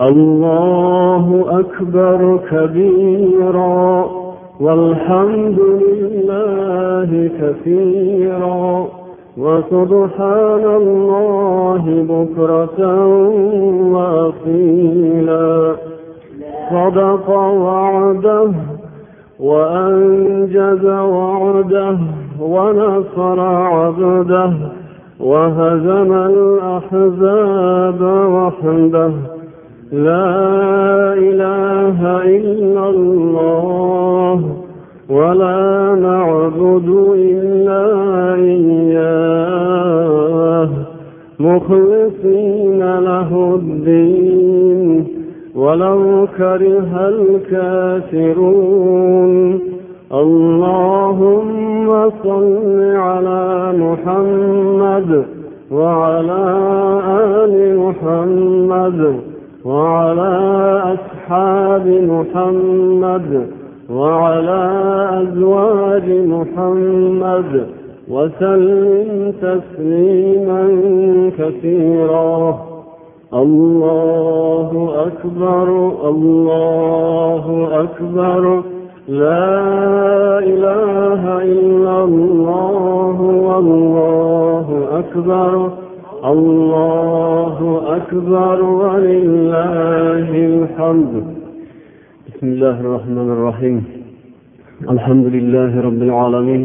الله أكبر كبيرا والحمد لله كثيرا وسبحان الله بكرة وأصيلا. صدق وعده وأنجز وعده ونصر عبده وهزم الأحزاب وحده. لا إله إلا الله ولا نعبد إلا إياه. مخلصين له الدين ولو كره الكافرون. اللهم صل على محمد وعلى آل محمد. وعلى أصحاب محمد وعلى أزواج محمد وسلم تسليما كثيرا. الله أكبر الله أكبر. لا إله إلا الله والله أكبر. الله أكبر ولله الحمد. بسم الله الرحمن الرحيم. الحمد لله رب العالمين.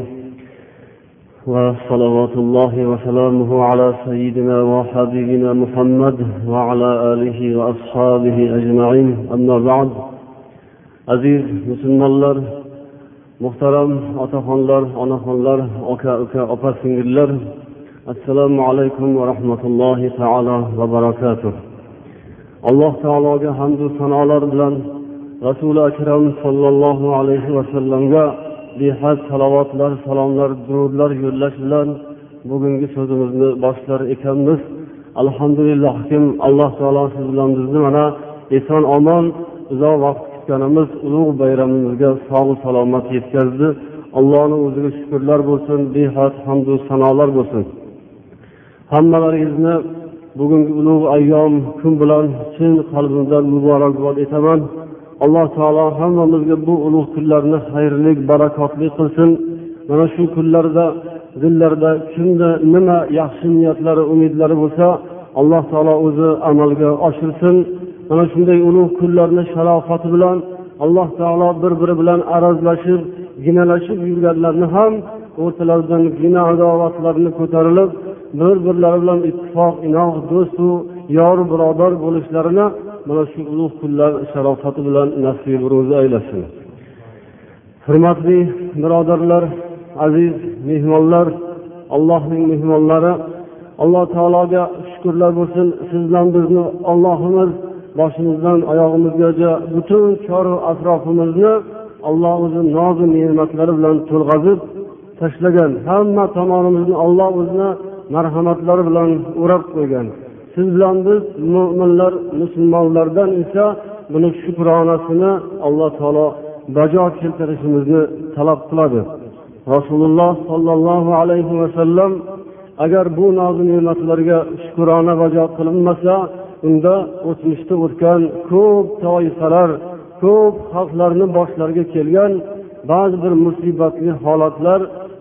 وصلوات الله وسلامه على سيدنا وحبيبنا محمد وعلى آله وأصحابه أجمعين. أما بعد aziz musulmonlar muhtaram otaxonlar onaxonlar aka uka opa singillar assalomu alaykum va rahmatullohi taolo va barakatuh. Alloh taologa hamdu sanolar bilan rasuli akram sollallohu alayhi vasallamga behad salovatlar salomlar durudlar yo'llash bilan bugungi so'zimizni boshlar ekanmiz. Alhamdulillah kim alloh taolo siz bilan bizni mana eson omon uzoq vaqt kutganimiz ulug' bayramimizga sog'u salomat yetkazdi. Allohni o'ziga shukurlar bo'lsin behad hamdu sanolar bo'lsin. Hammalaringizni bugungi ulug' ayyom kun bilan chin qalbimdan muborakbod etaman. Alloh taolo hammamizga bu ulug' kunlarni xayrli barakotli qilsin. Mana shu kunlarda dillarda kimda nima yaxshi niyatlari umidlari bo'lsa alloh taolo o'zi amalga oshirsin. Mana shunday ulug' kunlarni sharofati bilan alloh taolo bir biri bilan arazlashib ginalashib yurganlarni ham o'rtalaridan gina adovatlarni ko'tarilib bir birlari bilan ittifoq inoq do'stu yor birodar bo'lishlarini mana shu ulug' kunlar sharofati bilan nasib ro'zi aylasin. Hurmatli birodarlar aziz mehmonlar allohning mehmonlari alloh taologa shukurlar bo'lsin. Siz bilan bizni ollohimiz boshimizdan oyog'imizgacha butun choru atrofimizni olloh o'zi nozu ne'matlari bilan to'lg'azib tashlagan hamma tomonimizni olloh o'zini marhamatlari bilan o'rab qo'ygan. Siz bilan biz mo'minlar musulmonlardan esa buni shukronasini alloh taolo bajo keltirishimizni talab qiladi. Rasululloh sollallohu alayhi vasallam agar bu nozu ne'matlarga shukrona bajo qilinmasa unda o'tmishda o'tgan ko'p toifalar ko'p xalqlarni boshlariga kelgan ba'zi bir musibatli holatlar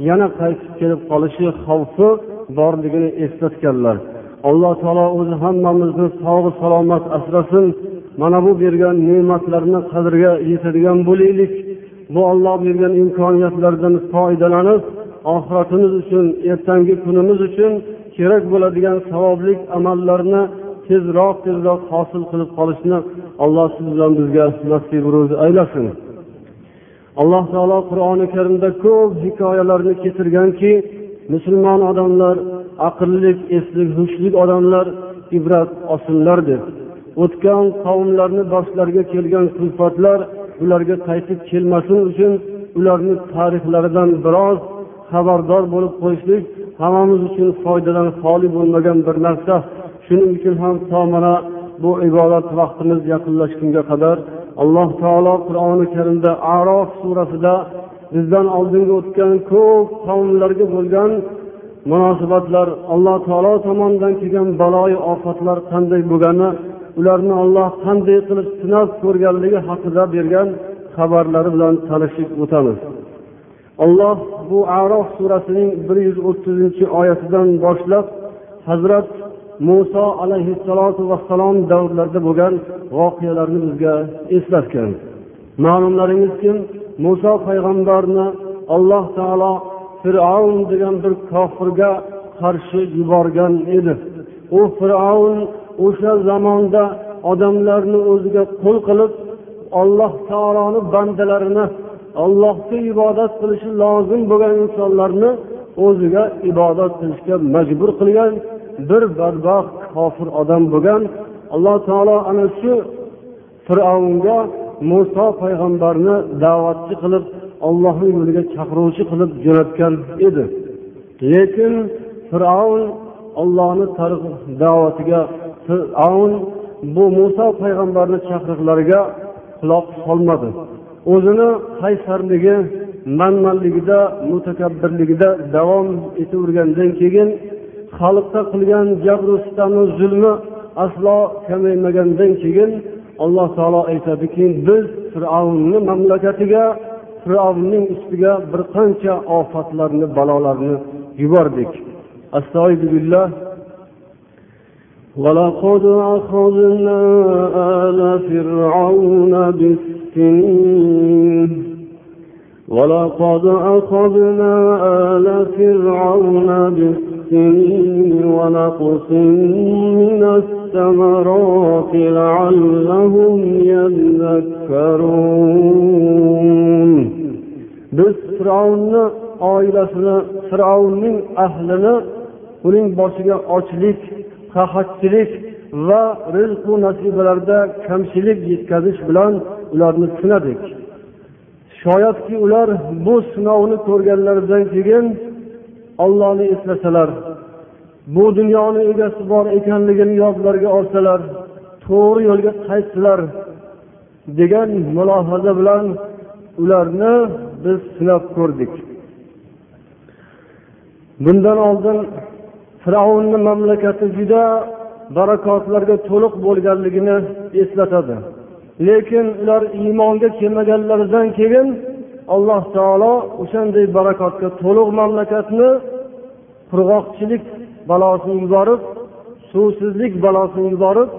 yana qaytib kelib qolishi xavfi borligini eslatganlar. Alloh taolo o'zi hammamizni sog'u salomat asrasin. Mana bu bergan ne'matlarni qadriga yetadigan bo'laylik. Bu olloh bergan imkoniyatlardan foydalanib oxiratimiz uchun ertangi kunimiz uchun kerak bo'ladigan savoblik amallarni tezroq tezroq hosil qilib qolishni alloh siz bilan bizga nasib ro'zi aylasin. Alloh taolo qur'oni karimda ko'p hikoyalarni keltirganki musulmon odamlar aqlli esli hushli odamlar ibrat olsinlar deb o'tgan qavmlarni boshlariga kelgan kulfatlar ularga qaytib kelmasin uchun ularni tarixlaridan biroz xabardor bo'lib qo'yishlik hammamiz uchun foydadan xoli bo'lmagan bir narsa. Shuning uchun ham to mana bu ibodat vaqtimiz yaqinlashgunga qadar alloh taolo qur'oni karimda arof surasida bizdan oldingi o'tgan ko'p qavmlarga bo'lgan munosabatlar alloh taolo tomonidan kelgan baloyi ofatlar qanday bo'lgani ularni olloh qanday qilib sinab ko'rganligi haqida bergan xabarlari bilan tanishib o'tamiz. Alloh bu arof surasining bir yuz o'ttizinchi oyatidan boshlab hazrat muso alayhissalotu vassalom davrlarida bo'lgan voqealarni bizga eslatgan. Ma'lumlaringizki muso payg'ambarni alloh taolo fir'avn degan bir kofirga qarshi yuborgan edi. U fir'avn o'sha zamonda odamlarni o'ziga qul qilib alloh taoloni bandalarini allohga ibodat qilishi lozim bo'lgan insonlarni o'ziga ibodat qilishga majbur qilgan bir badbaxt kofir odam bo'lgan. Alloh taolo ana shu fir'avnga muso payg'ambarni da'vatchi qilib ollohni yo'liga chaqiruvchi qilib jo'natgan edi. Lekin fir'avn ollohni da'vatiga fir'avn bu muso payg'ambarni chaqiriqlariga quloq solmadi. O'zini qaysarligi manmanligida mutakabbirligida davom etavergandan keyin xalqqa qilgan jabru sitami zulmi aslo kamaymagandan keyin alloh taolo aytadiki biz fir'avnni mamlakatiga fir'avnning ustiga bir qancha ofatlarni balolarni yubordik astag'firullah ولقد أخذنا آل فرعون بالسنين ولقد أخذنا آل فرعون بالسنين ونقص من الثمرات لعلهم يذكرون biz fir'avnni oilasini fir'avnning ahlini uning boshiga ochlik qahatchilik va rizqu nasibalarda kamchilik yetkazish bilan ularni sinadik shoyatki ular bu sinovni ko'rganlaridan keyin ollohni eslasalar bu dunyoni egasi bor ekanligini yodlariga olsalar to'g'ri yo'lga qaytsalar degan mulohaza bilan ularni biz sinab ko'rdik. Bundan oldin fir'avnni mamlakati juda barakotlarga to'liq bo'lganligini eslatadi. Lekin ular iymonga kelmaganlaridan keyin alloh taolo o'shanday barakotga to'liq mamlakatni qurg'oqchilik balosini yuborib suvsizlik balosini yuborib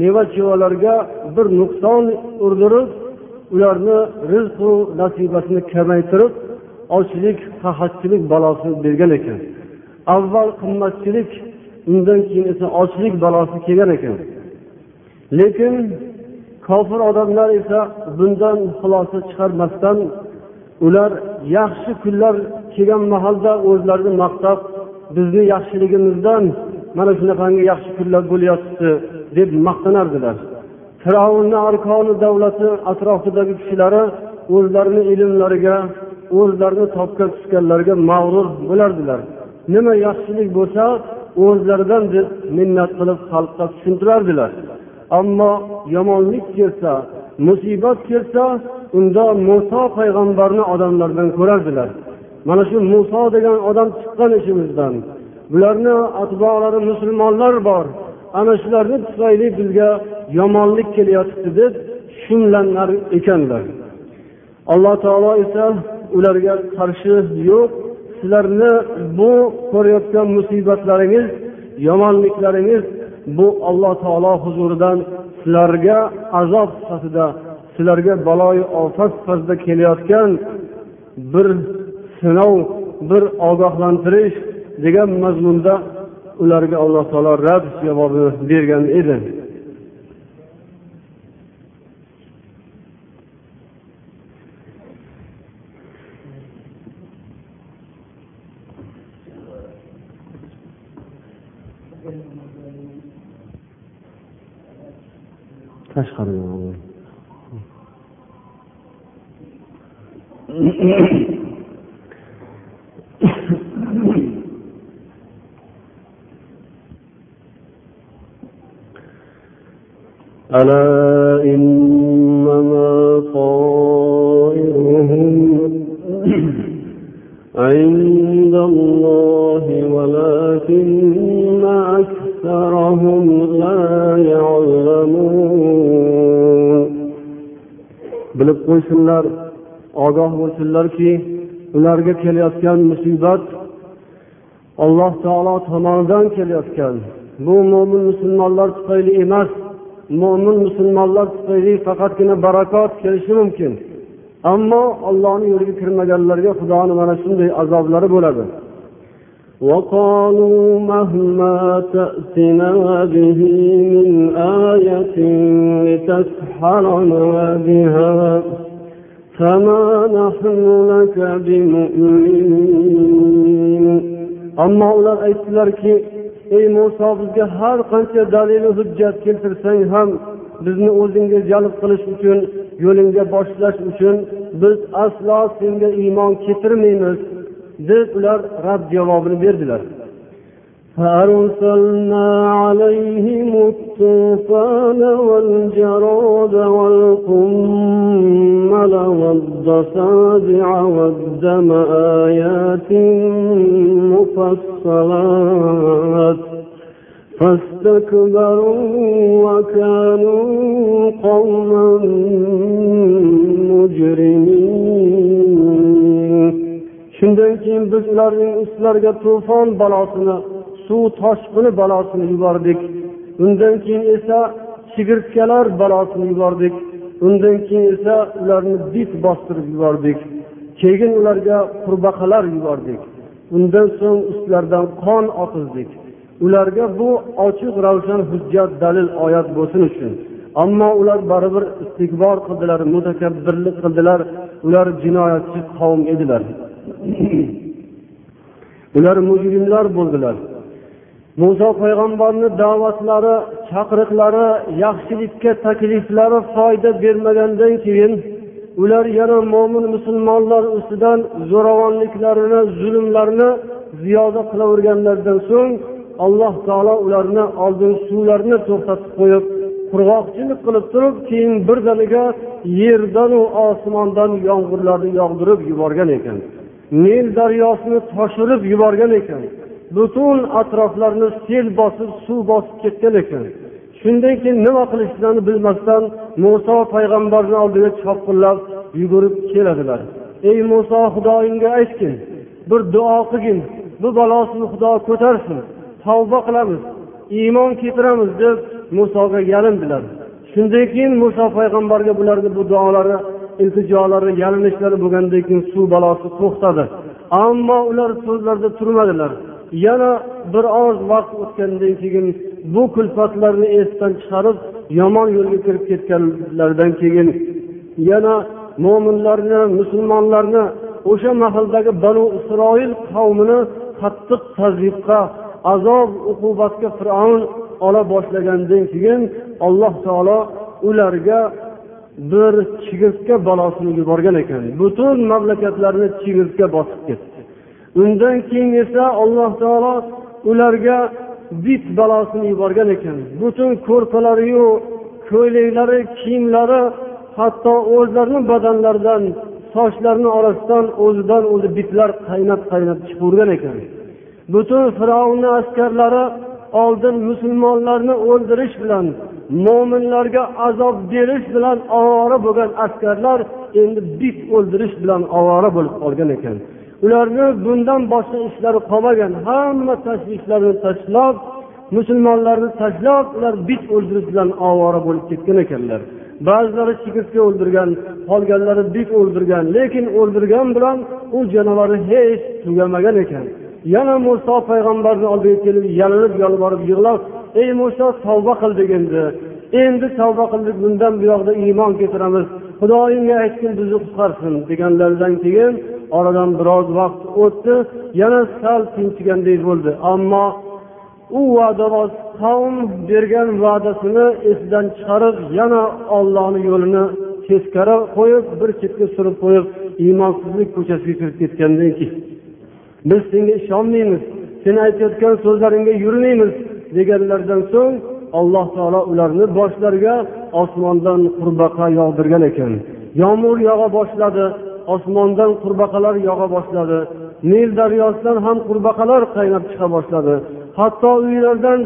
meva chevalarga bir nuqson urdirib ularni rizqu nasibasini kamaytirib ochlik qahatchilik balosini bergan ekan. Avval qimmatchilik undan keyin esa ochlik balosi kelgan ekan. Lekin kofir odamlar esa bundan xulosa chiqarmasdan ular yaxshi kunlar kelgan mahalda o'zlarini maqtab bizni yaxshiligimizdan mana shunaqangi yaxshi kunlar bo'lyapti deb maqtanardilar. Fir'avnni arkoni davlati atrofidagi kishilari o'zlarini ilmlariga o'zlarini topgan tushganlariga mag'rur bo'lardilar. Nima yaxshilik bo'lsa o'zlaridan deb minnat qilib xalqqa tushuntirardilar. Ammo yomonlik kelsa musibat kelsa unda muso payg'ambarni odamlardan ko'rardilar. Mana shu muso degan odam chiqqan ishimizdan. Bularni atbolari musulmonlar bor. Ana shularni tufayli bizga yomonlik kelyapti deb shumlanar ekanlar. Alloh taolo esa ularga qarshi yo'q sizlarni bu ko'rayotgan musibatlaringiz yomonliklaringiz bu alloh taolo huzuridan sizlarga azob sifatida sizlarga baloyi ofat sifatida kelayotgan bir sinov bir ogohlantirish degan mazmunda ularga alloh taolo rad javobini bergan edi. Tashqaridan ألا إنما طائرهم عند الله ولكن أكثرهم لا يعلمون. bilib qo'ysinlar ogoh bo'lsinlarki ularga kelayotgan musibat alloh taolo tomonidan kelayotgan bu mo'min musulmonlar tufayli emas mo'min musulmonlar tufayli faqatgina barakot kelishi mumkin ammo ollohni yo'liga kirmaganlarga xudoni mana shunday azoblari bo'ladi وقالوا مهما تأتنا به من آية لتسحرنا بها فما نحن لك بمؤمنين ammo ular aytdilarki ey muso bizga har qancha dalilu hujjat keltirsang ham bizni o'zingga jalb qilish uchun yo'lingga boshlash uchun biz aslo senga iymon keltirmaymiz deb ular rad javobini berdilar فأرسلنا عليهم الطوفان والجراد والقمل والضفادع والدم آيات مفصلات. فاستكبروا وكانوا قوما مجرمين. Shundan keyin biz ularning ustlariga to'fon suv toshqini balosini yubordik. Undan keyin esa chigirtkalar balosini yubordik. Undan keyin esa ularni bit bostirib yubordik. Keyin ularga qurbaqalar yubordik. Undan so'ng ustlaridan qon oqizdik ularga bu ochiq ravshan hujjat dalil oyat bo'lsin uchun. Ammo ular baribir istig'bor qildilar mutakabbirlik qildilar. Ular jinoyatchi qavm edilar. Ular mujrimlar bo'ldilar. Muso payg'ambarni da'vatlari chaqiriqlari yaxshilikka takliflari foyda bermagandan keyin ular yana mo'min musulmonlar ustidan zo'ravonliklarini zulmlarni ziyoda qilaverganlaridan so'ng alloh taolo ularni oldin suvlarni to'xtatib qo'yib qurg'oqchilik qilib turib keyin birdaniga yerdanu osmondan yomg'irlarni yog'dirib yuborgan ekan. Nil daryosini toshirib yuborgan ekan. Butun atroflarni sel bosib suv bosib ketgan ekan. Shundan keyin nima qilishlarini bilmasdan muso payg'ambarni oldiga chopqillab yugurib keladilar. Ey muso xudoyimga aytgin bir duo qilgin. Bu balosini xudo ko'tarsin. Tavba qilamiz iymon keltiramiz deb musoga yalindilar. Shundan keyin muso payg'ambarga bularni bu duolari iltijolari yalinishlari bo'lgandan keyin suv balosi to'xtadi. Ammo ular so'zlarida turmadilar. Yana bir oz vaqt o'tgandan keyin bu kulfatlarni esdan chiqarib yomon yo'lga kirib ketganlaridan keyin yana mo'minlarni musulmonlarni o'sha mahaldagi banu isroil qavmini qattiq tazyiqqa azob uqubatga fir'avn ola boshlagandan keyin alloh taolo ularga bir chigirtka balosini yuborgan ekan. Butun mamlakatlarni chigirtka bosib ketdi. Undan keyin esa alloh taolo ularga bit balosini yuborgan ekan. Butun ko'rpalariyu ko'ylaklari kiyimlari hatto o'zlarini badanlaridan sochlarini orasidan o'zidan o'zi bitlar qaynab qaynab chiqavergan ekan. Butun fir'avnni askarlari oldin musulmonlarni o'ldirish bilan mo'minlarga azob berish bilan ovora bo'lgan askarlar endi bit o'ldirish bilan ovora bo'lib qolgan ekan. Ularni bundan boshqa ishlari qolmagan. Hamma tashvishlarini tashlab musulmonlarni tashlab ular bit o'ldirish bilan ovora bo'lib ketgan ekanlar. Ba'zilari chigirtka o'ldirgan qolganlari bit o'ldirgan lekin o'ldirgan bilan u jonivori hech tugamagan ekan. Yana muso payg'ambarni oldiga kelib yalinib yolvorib yig'lab ey muso tavba qildik endi endi tavba qildik bundan buyoqda iymon keltiramiz xudoyimga aytgin bizni qutqarsin deganlaridan keyin oradan biroz vaqt o'tdi yana sal tinchigandek bo'ldi. Ammo u va'daboz qavm bergan va'dasini esidan chiqarib yana ollohni yo'lini teskari qo'yib bir chetga surib qo'yib iymonsizlik ko'chasiga kirib ketgandan keyin. Biz senga ishonmaymiz sen aytayotgan so'zlaringga yurmaymiz deganlaridan so'ng alloh taolo ularni boshlariga osmondan qurbaqa yog'dirgan ekan. Yomg'ir yog'a boshladi osmondan qurbaqalar yog'a boshladi. Nil daryosidan ham qurbaqalar qaynab chiqa boshladi. Hatto uylardan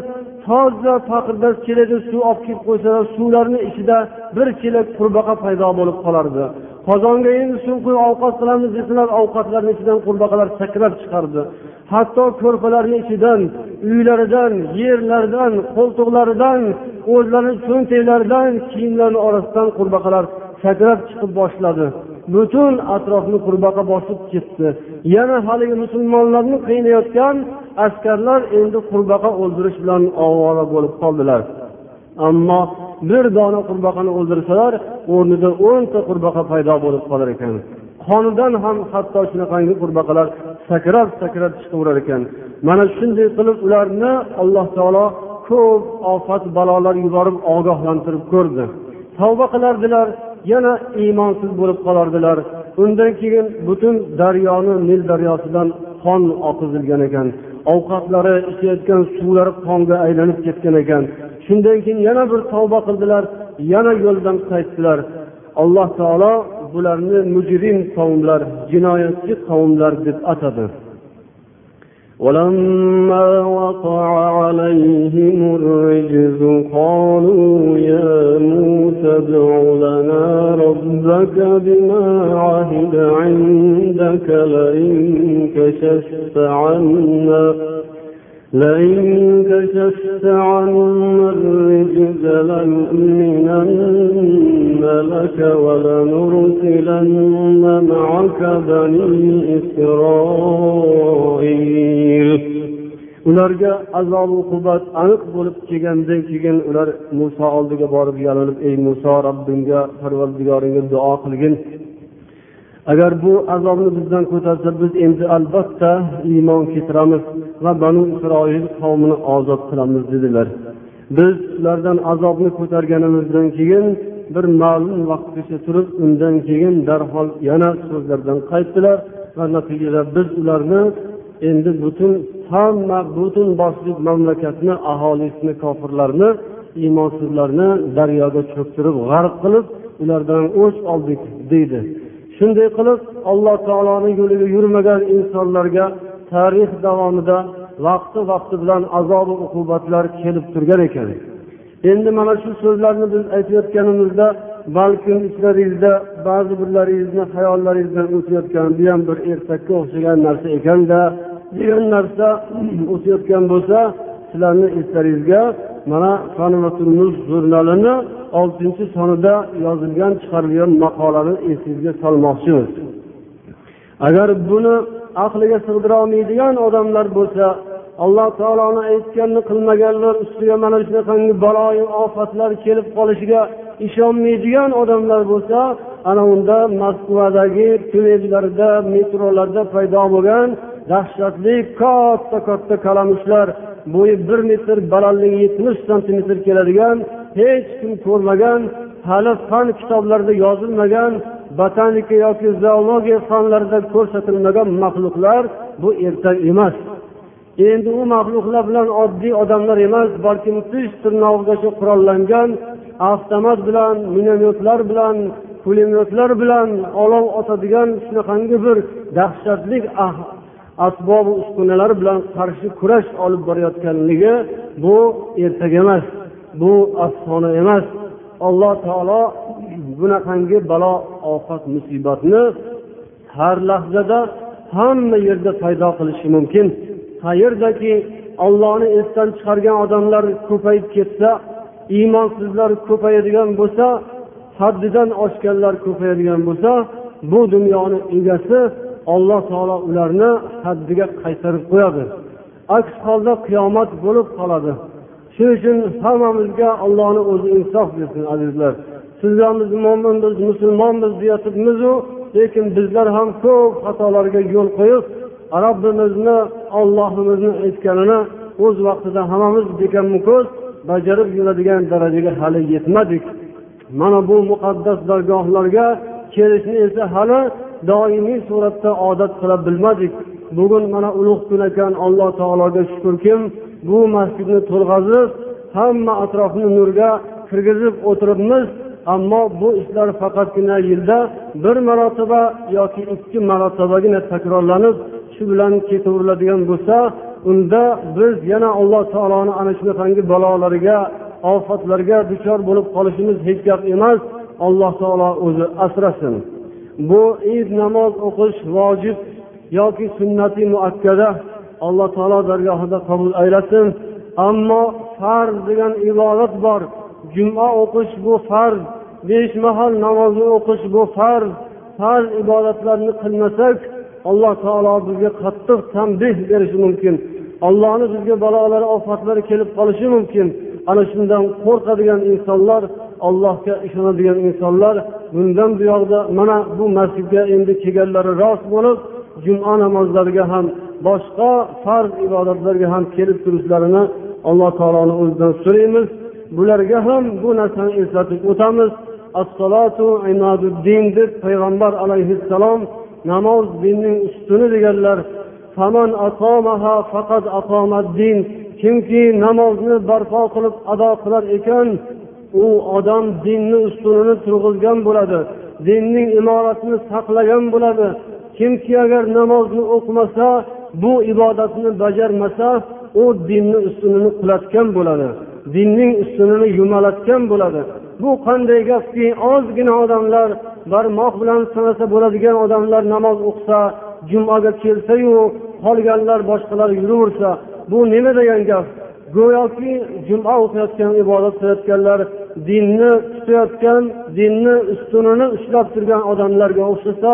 toza faqirdan keladi suv olib kelib qo'ysalar suvlarni ichida bir chelak qurbaqa paydo bo'lib qolardi. Qozonga endi suv quyib ovqat qilamiz desalar ovqatlarni ichidan qurbaqalar sakrab chiqardi. Hatto ko'rpalarni ichidan uylaridan yerlaridan qo'ltiqlaridan o'zlarini cho'ntaklaridan kiyimlarini orasidan qurbaqalar sakrab chiqib boshladi. Butun atrofni qurbaqa bosib ketdi. Yana haligi musulmonlarni qiynayotgan askarlar endi qurbaqa o'ldirish bilan ovora bo'lib qoldilar. Ammo bir dona qurbaqani o'ldirsalar o'rnida o'nta qurbaqa paydo bo'lib qolar ekan. Qonidan ham hatto shunaqangi qurbaqalar sakrab sakrab chiqaverar ekan. Mana shunday qilib ularni alloh taolo ko'p ofat balolar yuborib ogohlantirib ko'rdi. Tavba qilardilar yana iymonsiz bo'lib qolardilar undan keyin butun daryoni nil daryosidan qon oqizilgan ekan ovqatlari ichayotgan suvlari qonga aylanib ketgan ekan shundan keyin yana bir tavba qildilar yana yo'ldan qaytdilar alloh taolo bularni mujrim qavmlar jinoyatchi qavmlar deb atadi ولما وقع عليهم الرجز قالوا يا موسى ادع لنا ربك بما عهد عندك لئن كشفت عنا لئن كشفت عنا الرجز لنؤمنن لك ولنرسلن معك بني إسرائيل. Ularga azob uqubat aniq bo'lib kelgandan keyin ular muso oldiga borib yalinib ey muso robbingga parvardigoringga duo qilgin. Agar bu azobni bizdan ko'tarsa biz endi albatta iymon keltiramiz va banu isroil qavmini ozod qilamiz dedilar. Biz ulardan azobni ko'targanimizdan keyin bir ma'lum vaqtgacha turib undan keyin darhol yana so'zlaridan qaytdilar va natijada biz ularni endi butun hamma butun boshli mamlakatni aholisini kofirlarni iymonsizlarni daryoga cho'ktirib g'arq qilib ulardan o'ch oldik deydi. Shunday qilib alloh taoloni yo'liga yurmagan insonlarga tarix davomida vaqti vaqti bilan azobi uqubatlar kelib turgan ekan. Endi mana shu so'zlarni biz aytayotganimizda balkim ichlaringizda ba'zi birlaringizni hayollaringizdan o'tayotgan bu ham bir ertakka o'xshagan narsa ekanda degan narsa o'tayotgan bo'lsa sizlarni eslaringizga mana jurnalini oltinchi sonida yozilgan chiqarilgan maqolani esingizga solmoqchimiz. Agar buni aqliga sig'dira olmaydigan odamlar bo'lsa alloh taoloni aytganini qilmaganlar ustiga mana shunaqangi baloyu ofatlar kelib qolishiga ishonmaydigan odamlar bo'lsa ana unda moskvadagi tunellarda metrolarda paydo bo'lgan dahshatli katta katta kalamushlar bo'yi bir metr balandligi yetmish santimetr keladigan hech kim ko'rmagan hali fan kitoblarida yozilmagan botanika yoki zoologiya fanlarida ko'rsatilmagan maxluqlar bu ertak emas. Endi u maxluqlar bilan oddiy odamlar emas balkim tish tirnog'igacha qurollangan avtomat bilan minomyotlar bilan pulemyotlar bilan olov otadigan shunaqangi bir dahshatli ah- asbobi uskunalar bilan qarshi kurash olib borayotganligi bu ertak emas bu afsona emas. Alloh taolo bunaqangi balo ofat musibatni har lahzada hamma yerda paydo qilishi mumkin. Qayerdaki ollohni esdan chiqargan odamlar ko'payib ketsa iymonsizlar ko'payadigan bo'lsa haddidan oshganlar ko'payadigan bo'lsa bu dunyoni egasi alloh taolo ularni haddiga qaytarib qo'yadi. Aks holda qiyomat bo'lib qoladi. Shuning uchun hammamizga allohni o'zi insof bersin azizlar. Sizlar biz mo'minmiz musulmonmiz deyotibmizu lekin bizlar ham ko'p xatolarga yo'l qo'yib robbimizni ollohimizni aytganini o'z vaqtida hammamiz bekanmu ko'z bajarib yuradigan darajaga hali yetmadik. Mana bu muqaddas dargohlarga kelishni esa hali doimiy suratda odat qila bilmadik. Bugun mana ulug' kun ekan alloh taologa shukurkim bu masjidni to'lg'azib hamma atrofni nurga kirgizib o'tiribmiz ammo bu ishlar faqatgina yilda bir marotaba yoki ikki marotabagina takrorlanib shu bilan ketaveriladigan bo'lsa unda biz yana alloh taoloni ana shunaqangi balolariga ofatlarga duchor bo'lib qolishimiz hech gap emas. Alloh taolo o'zi asrasin. Bu id namoz o'qish vojib yoki sunnati muakkada alloh taolo dargohida qabul aylasin. Ammo farz degan ibodat bor. Juma o'qish bu farz besh mahal namozni o'qish bu farz. Farz ibodatlarni qilmasak alloh taolo bizga qattiq tanbeh berishi mumkin. Allohni bizga balolari ofatlar kelib qolishi mumkin. Ana shundan qo'rqadigan insonlar allohga ishonadigan insonlar bundan buyog'da mana bu masjidga endi kelganlari rost bo'lib juma namozlariga ham boshqa farz ibodatlarga ham kelib turishlarini alloh taoloni o'zidan so'raymiz. Bularga ham bu narsani eslatib o'tamiz. Assalotu imaduddin deb payg'ambar alayhissalom namoz dinning ustuni deganlar kimki namozni barpo qilib ado qilar ekan u odam dinni ustunini turg'izgan bo'ladi dinning imoratini saqlagan bo'ladi. Kimki agar namozni o'qimasa bu ibodatni bajarmasa u dinni ustunini qulatgan bo'ladi dinning ustunini yumalatgan bo'ladi. Bu qanday gapki ozgina odamlar barmoq bilan sanasa bo'ladigan odamlar namoz o'qisa jumaga kelsayu qolganlar boshqalar yuraversa bu nima degan gap? Go'yoki juma o'qiyotgan ibodat qilayotganlar dinni tutayotgan dinni ustunini ushlab turgan odamlarga o'xshasa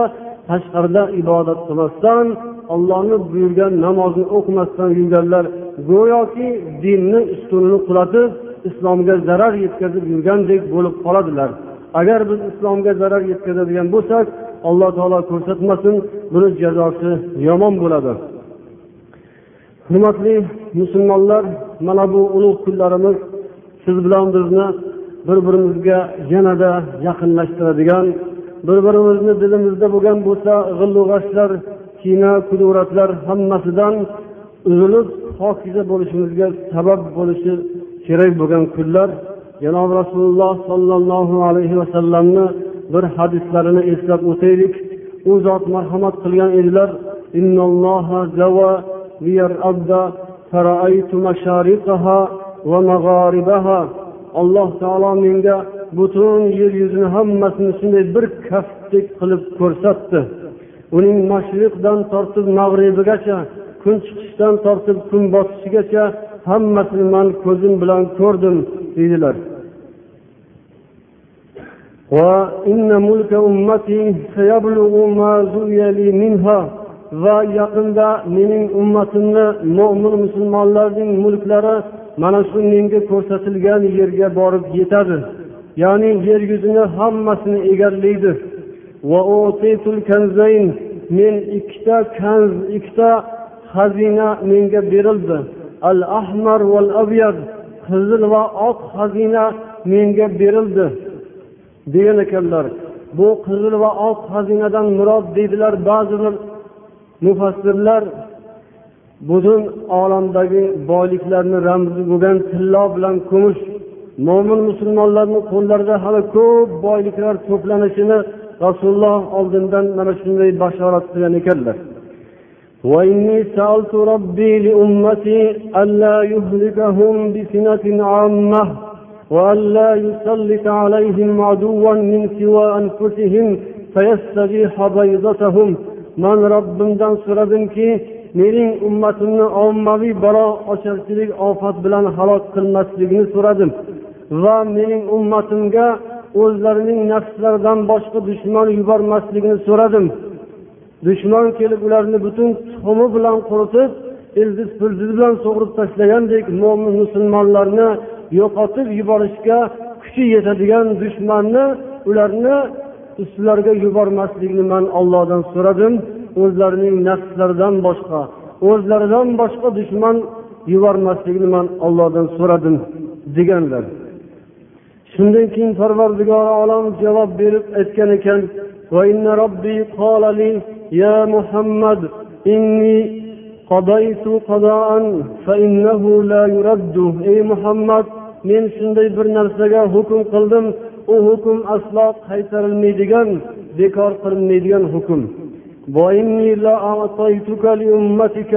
tashqarida ibodat qilmasdan ollohni buyurgan namozni o'qimasdan yurganlar go'yoki dinni ustunini qulatib islomga zarar yetkazib yurgandek bo'lib qoladilar. Agar biz islomga zarar yetkazadigan bo'lsak alloh taolo ko'rsatmasin buni jazosi yomon bo'ladi. Hurmatli musulmonlar mana bu ulug' kunlarimiz siz bilan bizni bir birimizga yanada yaqinlashtiradigan bir birimizni dilimizda bo'lgan bo'lsa g'illu g'ashlar kuduratlar hammasidan uzilib pokiza bo'lishimizga sabab bo'lishi kerak bo'lgan kunlar. Janob rasululloh sollallohu alayhi vasallamni bir hadislarini eslab o'taylik. U zot marhamat qilgan edilar. Alloh taolo menga butun yer yuzini hammasini shunday bir kaftdek qilib ko'rsatdi. Uning mashriqdan tortib mag'ribigacha kun chiqishdan tortib kun botishigacha hammasini man ko'zim bilan ko'rdim deydilar. Va yaqinda mening ummatimni mo'min musulmonlarning mulklari mana shu menga ko'rsatilgan yerga borib yetadi. Ya'ni yer yuzini hammasini egallaydi. Men ikkita kanz ikkita xazina menga berildi. Al ahmar val abyad qizil va oq xazina menga berildi. Degan ekanlar bu qizil va oq xazinadan murod deydilar ba'zi bir mufassirlar butun olamdagi boyliklarni ramzi bo'lgan tillo bilan kumush mo'min musulmonlarni qo'llarida hali ko'p boyliklar to'planishini rasululloh oldindan mana shunday bashorat qilgan ekanlar وإني سألت ربي لأمتي ألا يهلكهم بسنة عامة وألا يسلط عليهم عدوا من سوى أنفسهم فيستبيح بيضتهم man robbimdan so'radimki mening ummatimni ommaviy balo ocharchilik ofat bilan halok qilmasligini so'radim va mening ummatimga o'zlarining nafslaridan boshqa dushman yubormasligini so'radim. Dushman kelib ularni butun tuxumi bilan quritib ildiz pildiz bilan sug'urib tashlagandek mo'min musulmonlarni yo'qotib yuborishga kuchi yetadigan dushmanni ularni ustilariga yubormaslikni man ollohdan so'radim o'zlarining nafslaridan boshqa o'zlaridan boshqa dushman yubormaslikni man ollohdan so'radim deganlar shundan keyin parvardigori olam javob berib aytgan ekan يا محمد إني قضيت قضاء فإنه لا يرد ey muhammad men shunday bir narsaga hukm qildim u hukm aslo qaytarilmaydigan bekor qilinmaydigan hukm وإني لأعطيتك لأمتك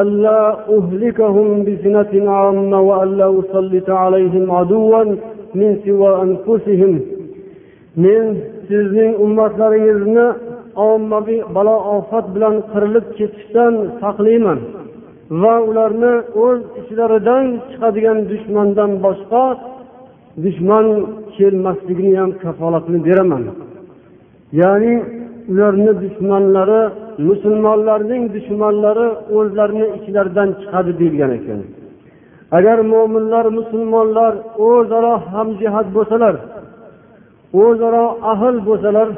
ألا أهلكهم بسنة عامة وألا أسلط عليهم عدوا من سوى أنفسهم من sizning ummatlaringizni ommaviy balo ofat bilan qirilib ketishdan saqlayman va ularni o'z ichlaridan chiqadigan dushmandan boshqa dushman kelmasligini ham kafolatini beraman. Ya'ni ularni dushmanlari musulmonlarning dushmanlari o'zlarini ichlaridan chiqadi deyilgan ekan. Agar mo'minlar musulmonlar o'zaro hamjihat bo'lsalar o'zaro ahil bo'lsalar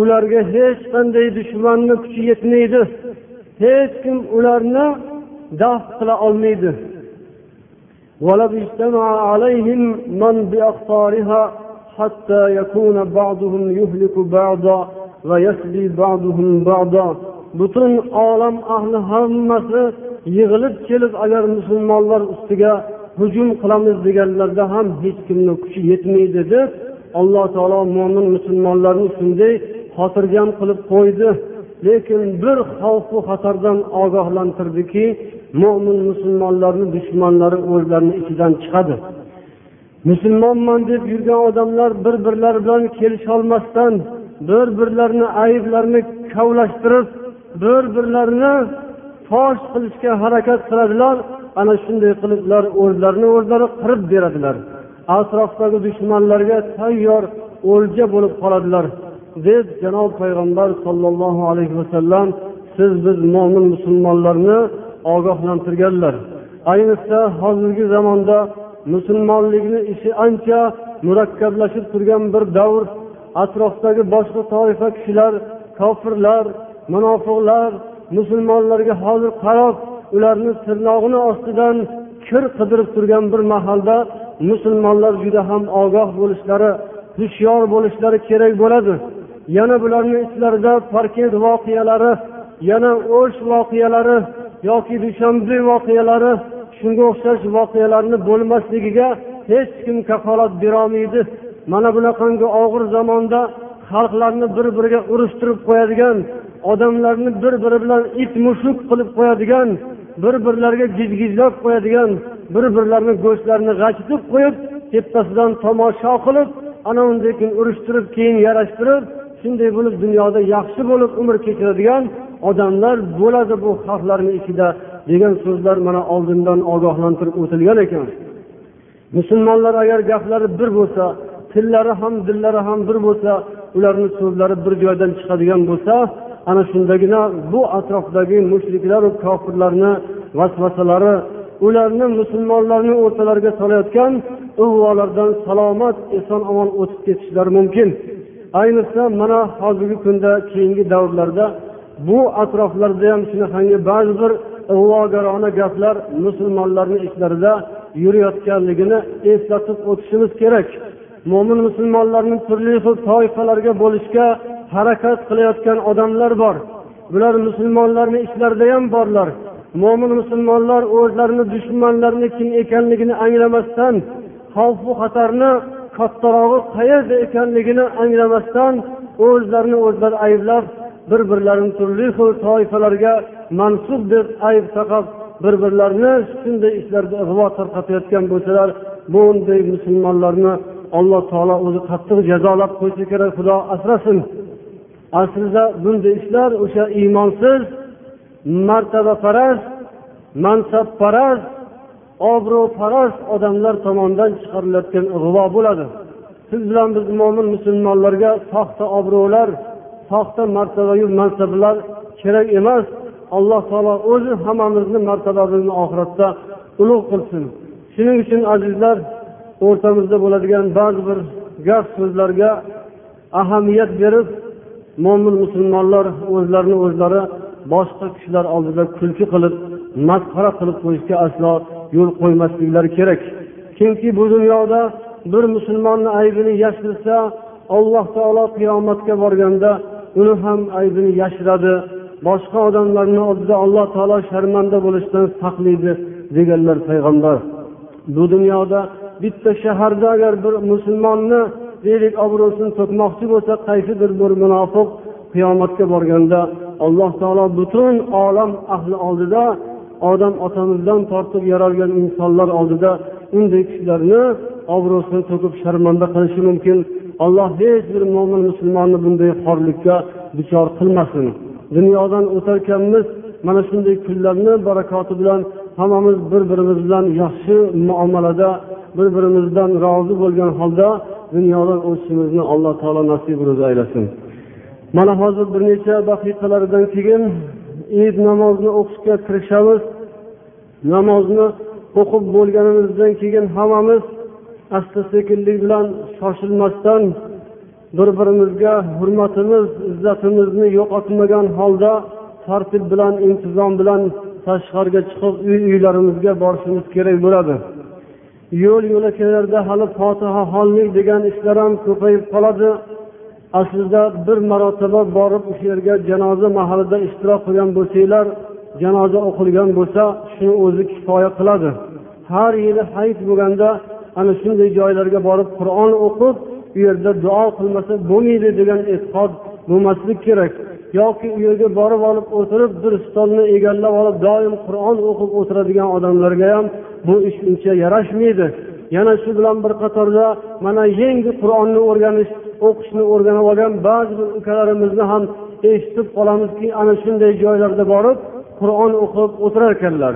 ularga hech qanday dushmanni kuchi yetmaydi. Hech kim ularni daf qila olmaydi. ولو اجتمع عليهم من بأقطارها حتى يكون بعضهم يهلك بعضا ويسبي بعضهم بعضا butun olam ahli hammasi yig'ilib kelib agar musulmonlar ustiga hujum qilamiz deganlarda ham hech kimni kuchi yetmaydi deb alloh taolo mo'min musulmonlarni shunday xotirjam qilib qo'ydi lekin bir xavfu xatardan ogohlantirdiki mo'min musulmonlarni dushmanlari o'zlarini ichidan chiqadi. Musulmonman deb yurgan odamlar bir birlari bilan kelisholmasdan bir birlarini ayblarini kavlashtirib bir birlarini fosh qilishga harakat qiladilar. Ana shunday qilib ular o'zlarini o'zlari qirib beradilar. Atrofdagi dushmanlarga tayyor o'lja bo'lib qoladilar. Deb janob payg'ambar sollallohu alayhi vasallam siz biz mo'min musulmonlarni ogohlantirganlar. Ayniqsa hozirgi zamonda musulmonlikni ishi ancha murakkablashib turgan bir davr atrofdagi boshqa toifa kishilar kofirlar munofiqlar musulmonlarga hozir qarab ularni tirnog'ini ostidan kir qidirib turgan bir mahalda musulmonlar juda ham ogoh bo'lishlari hushyor bo'lishlari kerak bo'ladi. Yana bularni ichlarida parkent voqealari yana o'sh voqealari yoki dushanbe voqealari shunga o'xshash voqealarni bo'lmasligiga hech kim kafolat berolmaydi. Mana bunaqangi og'ir zamonda xalqlarni bir biriga urushtirib qo'yadigan odamlarni bir biri bilan it mushuk qilib qo'yadigan bir birlariga gijgijlab qo'yadigan bir birlarini go'shtlarini g'ajitib qo'yib tepasidan tomosha qilib ana undan keyin urushtirib keyin yarashtirib shunday bo'lib dunyoda yaxshi bo'lib umr kechiradigan odamlar bo'ladi bu xalqlarni ichida degan so'zlar mana oldindan ogohlantirib o'tilgan ekan. Musulmonlar agar gaplari bir bo'lsa tillari ham dillari ham bir bo'lsa ularni so'zlari bir joydan chiqadigan bo'lsa ana shundagina bu atrofdagi mushriklar kofirlarni vasvasalari ularni musulmonlarni o'rtalariga solayotgan ig'volardan salomat eson omon o'tib ketishlari mumkin. Ayniqsa mana hozirgi kunda keyingi davrlarda bu atroflarda ham shunaqangi ba'zi bir ig'vogarona gaplar musulmonlarni ichlarida yurayotganligini eslatib o'tishimiz kerak. Mo'min musulmonlarni turli xil toifalarga bo'lishga harakat qilayotgan odamlar bor. Bular musulmonlarni ichlarida ham borlar. Mo'min musulmonlar o'zlarini dushmanlarini kim ekanligini anglamasdan xavfu xatarni kattarog'i qayerda ekanligini anglamasdan o'zlarini o'zlari ayblab bir birlarini turli xil toifalarga mansub deb ayb taqab bir birlarini shunday ishlarda ig'vo tarqatayotgan bo'lsalar bunday musulmonlarni alloh taolo o'zi qattiq jazolab qo'ysa kerak xudo asrasin. Aslida bunday ishlar o'sha iymonsiz martabaparast mansabparast obro'parast odamlar tomonidan chiqarilayotgan ig'vo bo'ladi. Siz bilan biz mo'min musulmonlarga soxta obro'lar soxta martabayu mansablar kerak emas. Alloh taolo o'zi hammamizni martabamizni oxiratda ulug' qilsin. Shuning uchun azizlar o'rtamizda bo'ladigan ba'zi bir gap so'zlarga ahamiyat berib mo'min musulmonlar o'zlarini o'zlari boshqa kishilar oldida kulki qilib masxara qilib qo'yishga aslo yo'l qo'ymasliklari kerak. Kimki bu dunyoda bir musulmonni aybini yashirsa alloh taolo qiyomatga borganda uni ham aybini yashiradi. Boshqa odamlarni oldida alloh taolo sharmanda bo'lishdan saqlaydi deganlar payg'ambar. Bu dunyoda bitta shaharda agar bir musulmonni deylik obro'sini to'kmoqchi bo'lsa qaysidir bir munofiq qiyomatga borganda alloh taolo butun olam ahli oldida odam otamizdan tortib yaralgan insonlar oldida unday kishilarni obro'sini to'kib sharmanda qilishi mumkin. Alloh hech bir mo'min musulmonni bunday xorlikka duchor qilmasin. Dunyodan o'tarkanmiz mana shunday kunlarni barakoti bilan hammamiz bir birimiz bilan yaxshi muomalada bir birimizdan rozi bo'lgan holda dunyodan o'tishimizni alloh taolo nasib ro'zi aylasin. Mana hozir bir necha daqiqalardan keyin id namozini o'qishga kirishamiz. Namozni o'qib bo'lganimizdan keyin hammamiz asta sekinlik bilan shoshilmasdan bir birimizga hurmatimiz izzatimizni yo'qotmagan holda tartib bilan intizom bilan tashqariga chiqib uy uylarimizga borishimiz kerak bo'ladi. Yo'l yo'lakaylarda hali fotiha hollik degan ishlar ham ko'payib qoladi. Aslida bir marotaba borib o'sha yerga janoza mahalida ishtirok qilgan bo'lsanglar janoza o'qilgan bo'lsa shuni o'zi kifoya qiladi. Har yili hayit bo'lganda ana shunday joylarga borib qur'on o'qib u yerda duo qilmasa bo'lmaydi degan e'tiqod bo'lmaslik kerak. Yoki u yerga borib olib o'tirib bir stolni egallab olib doim qur'on o'qib o'tiradigan odamlarga ham bu ish uncha yarashmaydi. Yana shu bilan bir qatorda mana yangi qur'onni o'rganish o'qishni o'rganib olgan ba'zi bir ukalarimizni ham eshitib qolamizki ana shunday joylarda borib qur'on o'qib o'tirar ekanlar.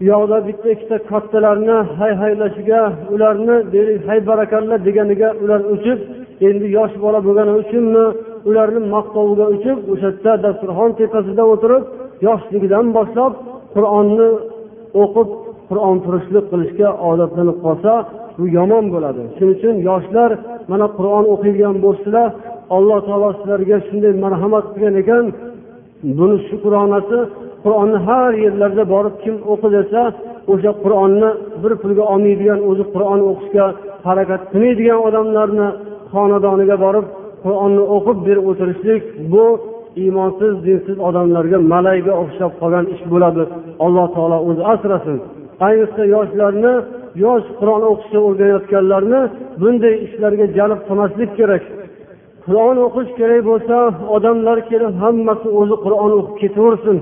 U yoqda bitta ikkita kattalarni hay haylashiga ularni deylik hay barakalla deganiga ular uchib endi yosh bola bo'lgani uchunmi? Ularni maqtoviga uchib o'sha yerda dasturxon tepasida o'tirib yoshligidan boshlab qur'onni o'qib qur'onfurushlik qilishga odatlanib qolsa bu yomon bo'ladi. Shuning uchun yoshlar mana qur'on o'qiydigan bo'lsalar alloh taolo sizlarga shunday marhamat qilgan ekan. Buni shukronasi qur'onni har yerlarda borib kim o'qi desa o'sha qur'onni bir pulga olmaydigan o'zi qur'on o'qishga harakat qilmaydigan odamlarni xonadoniga borib qur'onni o'qib berib o'tirishlik bu iymonsiz dinsiz odamlarga malayga o'xshab qolgan ish bo'ladi. Alloh taolo o'zi asrasin. Ayniqsa yoshlarni yosh qur'on o'qishni o'rganayotganlarni bunday ishlarga jalb qilmaslik kerak. Qur'on o'qish kerak bo'lsa odamlar kelib hammasi o'zi qur'on o'qib ketaversin.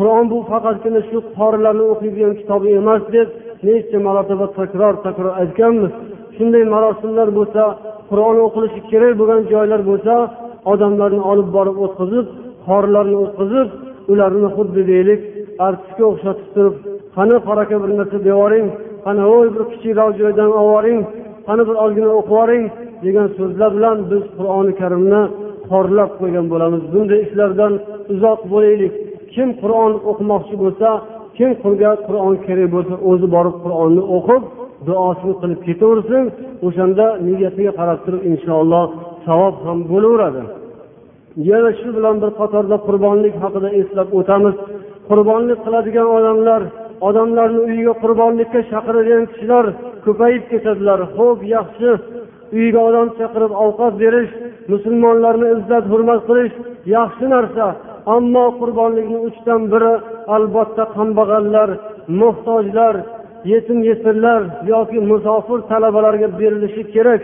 Qur'on bu faqatgina shu qorilarni o'qiydigan kitobi emas deb necha marotaba takror takror aytganmiz. Shunday marosimlar bo'lsa qur'on o'qilishi kerak bo'lgan joylar bo'lsa odamlarni olib borib o'tkazib qorilarni o'tkazib ularni xuddi deylik artistga o'xshatib turib qani qoraka bir narsa deyoring qani voy bir kichikroq joydan olib yuboring qani bir ozgina o'qib yuboring degan so'zlar bilan biz qur'oni karimni xorlab qo'ygan bo'lamiz. Bunday ishlardan uzoq bo'laylik. Kim qur'on o'qimoqchi bo'lsa kim qulga qur'on kerak bo'lsa o'zi borib qur'onni o'qib duosini qilib ketaversin o'shanda niyatiga qarab turib inshaalloh savob ham bo'laveradi. Yana shu bilan bir qatorda qurbonlik haqida eslab o'tamiz. Qurbonlik qiladigan odamlar odamlarni uyiga qurbonlikka chaqiradigan kishilar ko'payib ketadilar. Ho'p yaxshi. Uyiga odam chaqirib ovqat berish musulmonlarni izzat hurmat qilish yaxshi narsa. Ammo qurbonlikni uchdan biri albatta kambag'allar muhtojlar yetim yesirlar yoki musofir talabalarga berilishi kerak.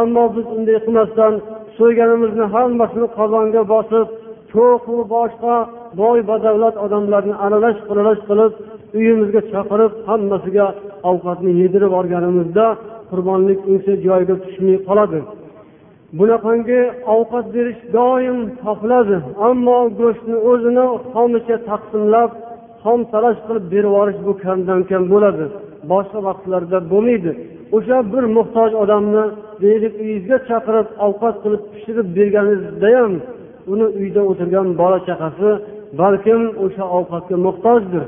Ammo biz unday qilmasdan so'yganimizni hammasini qozonga bosib to'qu boshqa boy badavlat odamlarni aralash quralash qilib uyimizga chaqirib hammasiga ovqatni yedirib yuborganimizda qurbonlik uncha joyiga tushmay qoladi. Bunaqangi ovqat berish doim topiladi ammo go'shtni o'zini xomicha taqsimlab xom talash qilib berib yuborish bu kamdan kam bo'ladi. Boshqa vaqtlarda bo'lmaydi. O'sha bir muhtoj odamni deylik uyingizga chaqirib ovqat qilib pishirib berganingizda ham uni uyda o'tirgan bola chaqasi balkim o'sha ovqatga muhtojdir.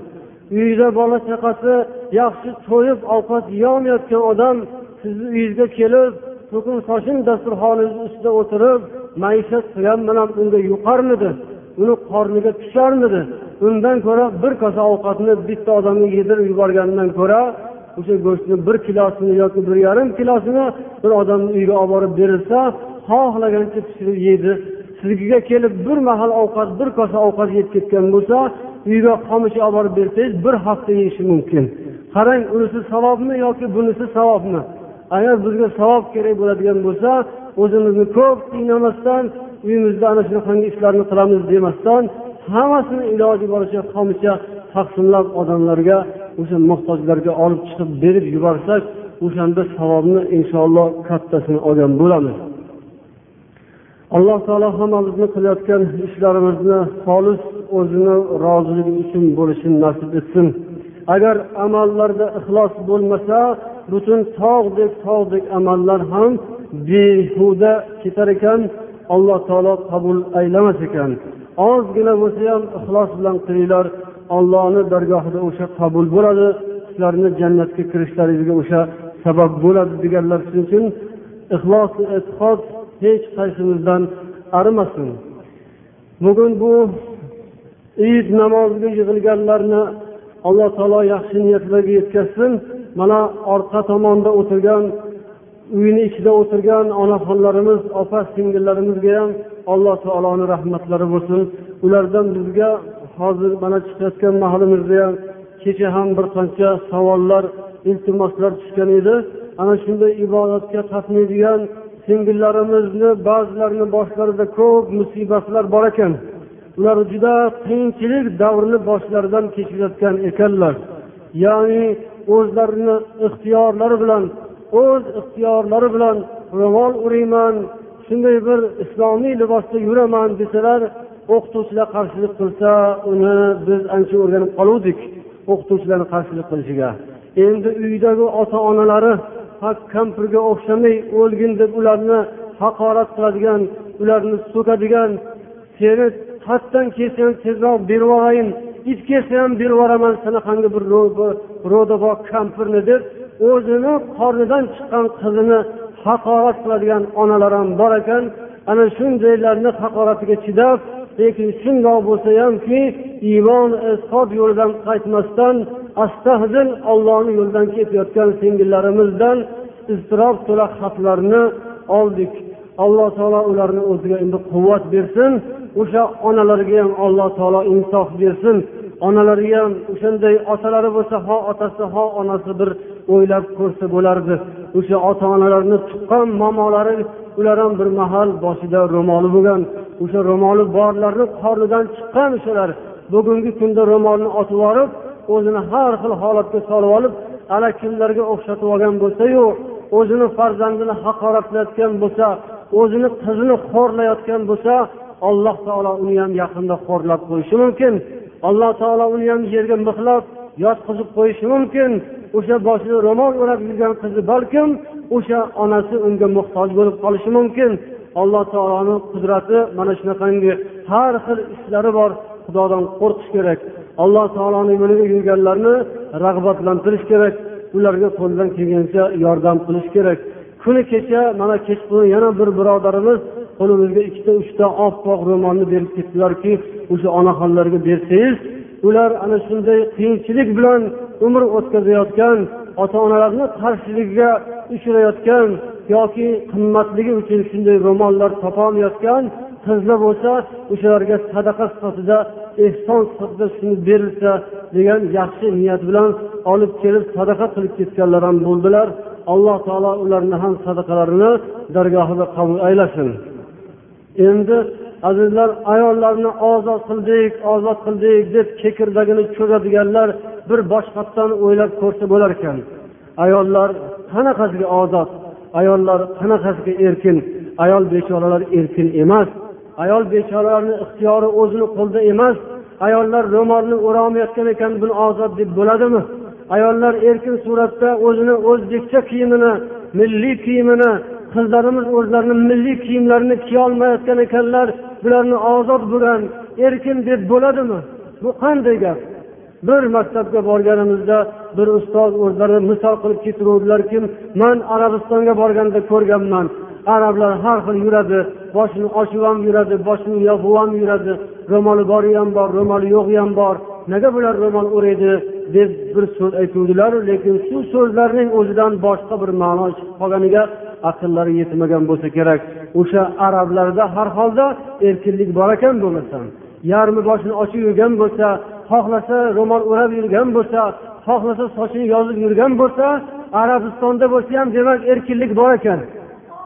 Uyida bola chaqasi yaxshi to'yib ovqat yeyolmayotgan odam sizni uyingizga kelib to'kin sochin dasturxoningizni ustida o'tirib maishat qilgan bilan unga yuqarmidi? Uni qorniga tusharmidi? Undan ko'ra bir kosa ovqatni bitta odamga yedirib yuborgandan ko'ra o'sha go'shtni bir kilosini yoki bir yarim kilosini bir odamni uyiga olib borib berilsa xohlagancha pishirib yeydi. Sizga kelib bir mahal ovqat bir kosa ovqat yeb ketgan bo'lsa uyga xomish olib borib bersangiz bir hafta yeyishi mumkin. Qarang unisi savobmi yoki bunisi savobmi? Agar bizga savob kerak bo'ladigan bo'lsa o'zimizni ko'p qiynamasdan uyimizda ana shunaqangi ishlarni qilamiz demasdan hammasini iloji boricha xomicha taqsimlab odamlarga o'sha muhtojlarga olib chiqib berib yuborsak o'shanda savobni inshaalloh kattasini olgan bo'lamiz. Alloh taolo hammamizni qilayotgan ishlarimizni xolis o'zini roziligi uchun bo'lishini nasib etsin. Agar amallarda ixlos bo'lmasa butun tog'dek tog'dek amallar ham behuda ketar ekan. Alloh taolo qabul aylamas ekan. Ozgina bo'lsa ham ixlos bilan qilinglar. Ollohni dargohida o'sha qabul bo'ladi. Sizlarni jannatga kirishlaringizga o'sha sabab bo'ladi deganlar shuning uchun ixlos e'tiqod hech qaysimizdan arimasin. Bugun bu iyd namoziga yig'ilganlarni alloh taolo yaxshi niyatlarga yetkazsin. Mana orqa tomonda o'tirgan uyni ichida o'tirgan onaxonlarimiz opa singillarimizga ham alloh taoloni rahmatlari bo'lsin. Ulardan bizga hozir mana chiqayotgan mahalimizda ham kecha ham bir qancha savollar iltimoslar tushgan edi. Ana shunday ibodatga qatnaydigan singillarimizni ba'zilarini boshlarida ko'p musibatlar bor ekan. Ular juda qiyinchilik davrini boshlaridan kechirayotgan ekanlar. Ya'ni o'zlarini ixtiyorlari bilan o'z ixtiyorlari bilan ro'mol o'rayman shunday bir islomiy libosda yuraman desalar o'qituvchilar qarshilik qilsa uni biz ancha o'rganib qoluvdik o'qituvchilarni qarshilik qilishiga. Endi uydagi ota onalari kampirga o'xshamay o'lgin deb ularni haqorat qiladigan ularni so'kadigan seni pastdan kelsa ham tezroq berib yuborayin it kelsa ham berib yuboraman sanaqangi bir ro'dabo kampirni deb o'zini qornidan chiqqan qizini haqorat qiladigan onalar ham bor ekan. Ana shundaylarni haqoratiga chidab lekin shundoq bo'lsa hamki iymon e'tiqod yo'lidan qaytmasdan astahzil ollohni yo'lidan ketayotgan singillarimizdan iztirob to'la xatlarni oldik. Alloh taolo ularni o'ziga endi quvvat bersin o'sha onalarga ham alloh taolo insof bersin. Onalariga ham o'shanday otalari bo'lsa ho otasi ho onasi bir o'ylab ko'rsa bo'lardi. O'sha ota onalarni tuqqan momolari ular ham bir mahal boshida ro'moli bo'lgan. O'sha ro'moli borlarni qornidan chiqqan o'shalar. Bugungi kunda ro'molni otib yuborib o'zini har xil holatga solib olib ana kimlarga o'xshatib olgan bo'lsayu o'zini farzandini haqoratlayotgan bo'lsa o'zini qizini xo'rlayotgan bo'lsa alloh taolo uni ham yaqinda xo'rlab qo'yishi mumkin. Alloh taolo uni ham yerga mixlab yotqizib qo'yishi mumkin. O'sha boshida ro'mol o'rab yurgan qizi balkim o'sha onasi unga muhtoj bo'lib qolishi mumkin. Alloh taoloni qudrati mana shunaqangi. Har xil ishlari bor xudodan qo'rqish kerak. Alloh taoloni yo'liga yurganlarni rag'batlantirish kerak. Ularga qo'ldan kelgancha yordam qilish kerak. Kuni kecha mana kechqurun yana bir birodarimiz qo'limizga ikkita uchta oppoq ro'molni berib ketdilarki o'sha onaxonlarga bersangiz ular ana shunday qiyinchilik bilan umr o'tkazayotgan ota onalarni qarshiligiga uchrayotgan yoki qimmatligi uchun shunday ro'mollar topolmayotgan qizlar bo'lsa o'shalarga sadaqa sifatida ehson sifatida shuni berilsa degan yaxshi niyat bilan olib kelib sadaqa qilib ketganlar ham bo'ldilar. Alloh taolo ularni ham sadaqalarini dargohida qabul aylasin. Endi azizlar ayollarni ozod qildik ozod qildik deb kekirdagini cho'zadiganlar bir boshqatdan o'ylab ko'rsa bo'larkan. Ayollar qanaqasiga ozod ayollar qanaqasiga erkin ayol bechoralar erkin emas. Ayol bechoralarni ixtiyori o'zini qo'lida emas ayollar ro'molni o'rolmayotgan ekan buni ozod deb bo'ladimi? Ayollar erkin suratda o'zini o'zbekcha kiyimini milliy kiyimini qizlarimiz o'zlarini milliy kiyimlarini kiyolmayotgan ekanlar bularni ozod bo'lgan erkin deb bo'ladimi? Bu qanday gap? Bir maktabga borganimizda bir ustoz o'zlari misol qilib keltiruvdilarki man arabistonga borganda ko'rganman arablar har xil yuradi boshini ochib ham yuradi boshini yopib ham yuradi ro'moli bori ham bor ro'moli yo'g'i ham bor. Nega bular ro'mol o'raydi deb bir so'z aytuvdilar lekin shu so'zlarning o'zidan boshqa bir ma'no chiqib qolganiga aqllari yetmagan bo'lsa kerak. O'sha arablarda har holda erkinlik bor ekan bo'lmasam yarmi boshini ochib yurgan bo'lsa xohlasa ro'mol o'rab yurgan bo'lsa xohlasa sochini yozib yurgan bo'lsa arabistonda bo'lsa ham demak erkinlik bor ekan.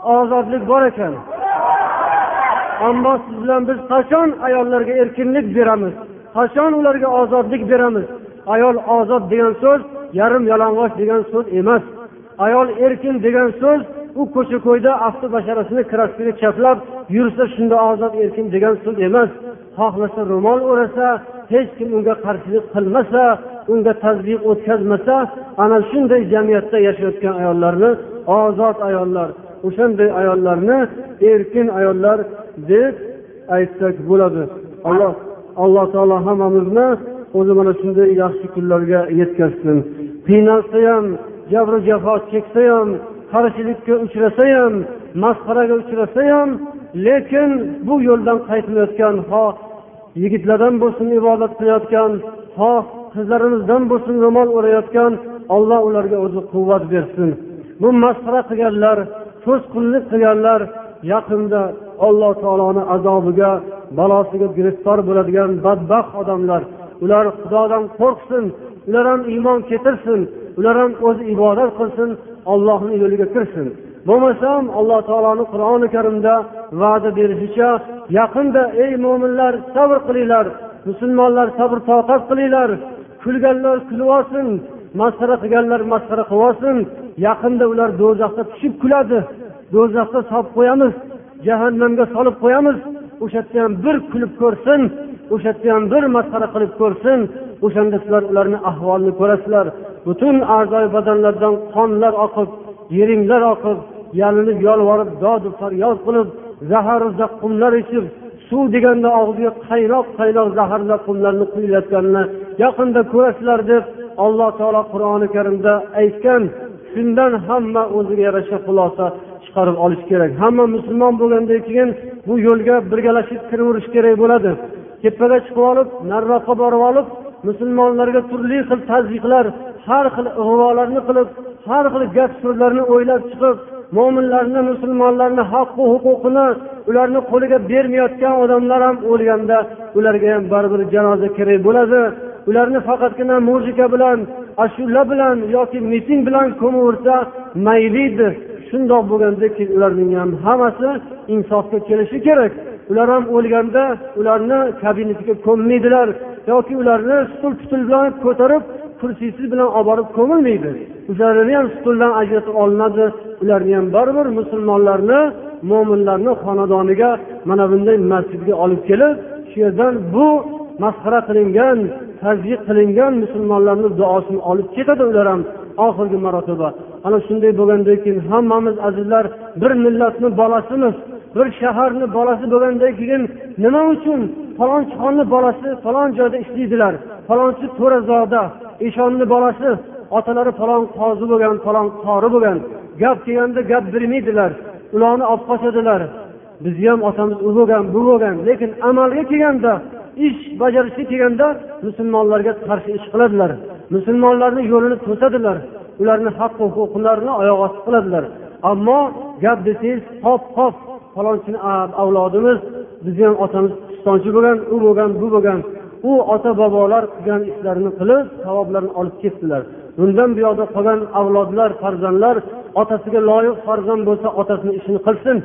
Ozodlik bor ekan. Ammo siz bilan biz qachon ayollarga erkinlik beramiz? Qachon ularga ozodlik beramiz? Ayol ozod degan so'z yarim yalang'och degan so'z emas. Ayol erkin degan so'z u ko'cha ko'yda avtobasharasini kraskaga chaplab yursa shunda ozod erkin degan so'z emas. Xohlasa ro'mol o'rasa hech kim unga qarshilik qilmasa unga tazbiq o'tkazmasa ana shunday jamiyatda yashayotgan ayollarni ozod ayollar o'shanday ayollarni erkin ayollar deb aytsak bo'ladi. Alloh alloh taolo hammamizni o'zi mana shunday yaxshi kunlarga yetkazsin. Qiynalsa ham jabru jafo cheksa ham qarshilikka uchrasa ham masxaraga uchrasa ham lekin bu yo'ldan qaytmayotgan ho yigitlardan bo'lsin ibodat qilayotgan ho qizlarimizdan bo'lsin ro'mol o'rayotgan olloh ularga o'zi quvvat bersin. Bu masxara qilganlar to'sqinlik qilganlar yaqinda alloh taoloni azobiga balosiga giriftor bo'ladigan badbaxt odamlar. Ular xudodan qo'rqsin ular ham iymon keltirsin ular ham o'zi ibodat qilsin ollohni yo'liga kirsin. Bo'lmasam alloh taoloni qur'oni karimda va'da berishicha yaqinda ey mo'minlar sabr qilinglar musulmonlar sabr toqat qilinglar kulganlar kulib olsin masxara qilganlar masxara qilib yaqinda ular do'zaxga tushib kuladi. Do'zaxga solib qo'yamiz jahannamga solib qo'yamiz. O'sha yerda ham bir kulib ko'rsin o'sha yerda ham bir masxara qilib ko'rsin. O'shanda sizlar ularni ahvolini ko'rasizlar. Butun a'zoyi badanlardan qonlar oqib yeringlar oqib yalinib yolvorib dodu faryod qilib zaharu zaqqumlar ichib suv deganda og'ziga qaynoq qaynoq zaharli zaqqumlarni quyilayotganini yaqinda ko'rasizlar deb alloh taolo qur'oni karimda aytgan. Shundan hamma o'ziga yarasha xulosa chiqarib olish kerak. Hamma musulmon bo'lgandan keyin bu yo'lga birgalashib kiraverish kerak bo'ladi. Tepaga chiqib olib nariroqqa borib olib musulmonlarga turli xil tazyiqlar har xil ig'volarni qilib har xil gap so'zlarni o'ylab chiqib mo'minlarni musulmonlarni haqqu huquqini ularni qo'liga bermayotgan odamlar ham o'lganda ularga ham baribir janoza kerak bo'ladi. Ularni faqatgina muzika bilan ashula bilan yoki miting bilan ko'maversa maylidir. Shundoq bo'lganda keyin ularning ham hammasi insofga kelishi kerak. Ular ham o'lganda ularni kabinetiga ko'mmaydilar yoki ularni stul putul bilan ko'tarib kursisi bilan olib borib ko'milmaydi. O'shalarni ham stuldan ajratib olinadi. Ularni ham baribir musulmonlarni mo'minlarni xonadoniga mana bunday masjidga olib kelib shu yerdan bu masxara qilingan tazyiq qilingan musulmonlarni duosini olib ketadi ular ham oxirgi marotaba. Ana shunday bo'lgandan keyin hammamiz azizlar bir millatni bolasimiz bir shaharni bolasi bo'lgandan keyin nima uchun falonchi xonni bolasi falon joyda ishlaydilar falonchi to'razoda eshonni bolasi otalari falon qozi bo'lgan falon qori bo'lgan gap kelganda gap bermaydilar ularni olib qochadilar. Bizni ham otamiz u bo'lgan bu bo'lgan lekin amalga kelganda ish bajarishga kelganda musulmonlarga qarshi ish qiladilar. Musulmonlarni yo'lini to'sadilar. Ularni haq huquqlarini oyoq osti qiladilar. Ammo gap desangiz hop hop falonchini avlodimiz bizni ham otamiz pistonchi bo'lgan u bo'lgan bu bo'lgan. U ota bobolar qilgan ishlarini qilib savoblarni olib ketdilar. Bundan buyoqda qolgan avlodlar farzandlar otasiga loyiq farzand bo'lsa otasini ishini qilsin.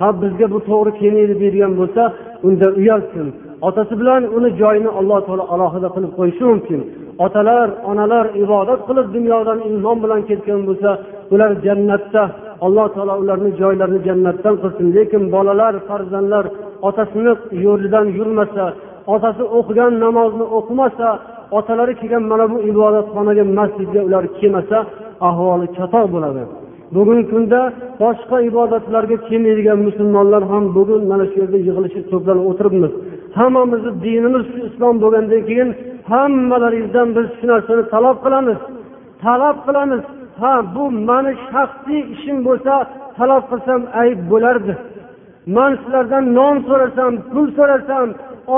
Ha bizga bu to'g'ri kelmaydi deydigan bo'lsa unda uyalsin. Otasi bilan uni joyini alloh taolo alohida qilib qo'yishi mumkin. Otalar onalar ibodat qilib dunyodan iymon bilan ketgan bo'lsa ular jannatda. Alloh taolo ularni joylarini jannatdan qilsin lekin bolalar farzandlar otasini yo'lidan yurmasa otasi o'qigan namozni o'qimasa otalari kelgan mana bu ibodatxonaga masjidga ular kelmasa ahvoli chatoq bo'ladi. Bugungi kunda boshqa ibodatlarga kelmaydigan musulmonlar ham bugun mana shu yerda yig'ilishib to'planib o'tiribmiz. Hammamizni dinimiz shu islom bo'lgandan keyin hammalaringizdan biz shu narsani talab qilamiz. Talab qilamiz. Ha bu mani shaxsiy ishim bo'lsa talab qilsam ayb bo'lardi. Man sizlardan non so'rasam pul so'rasam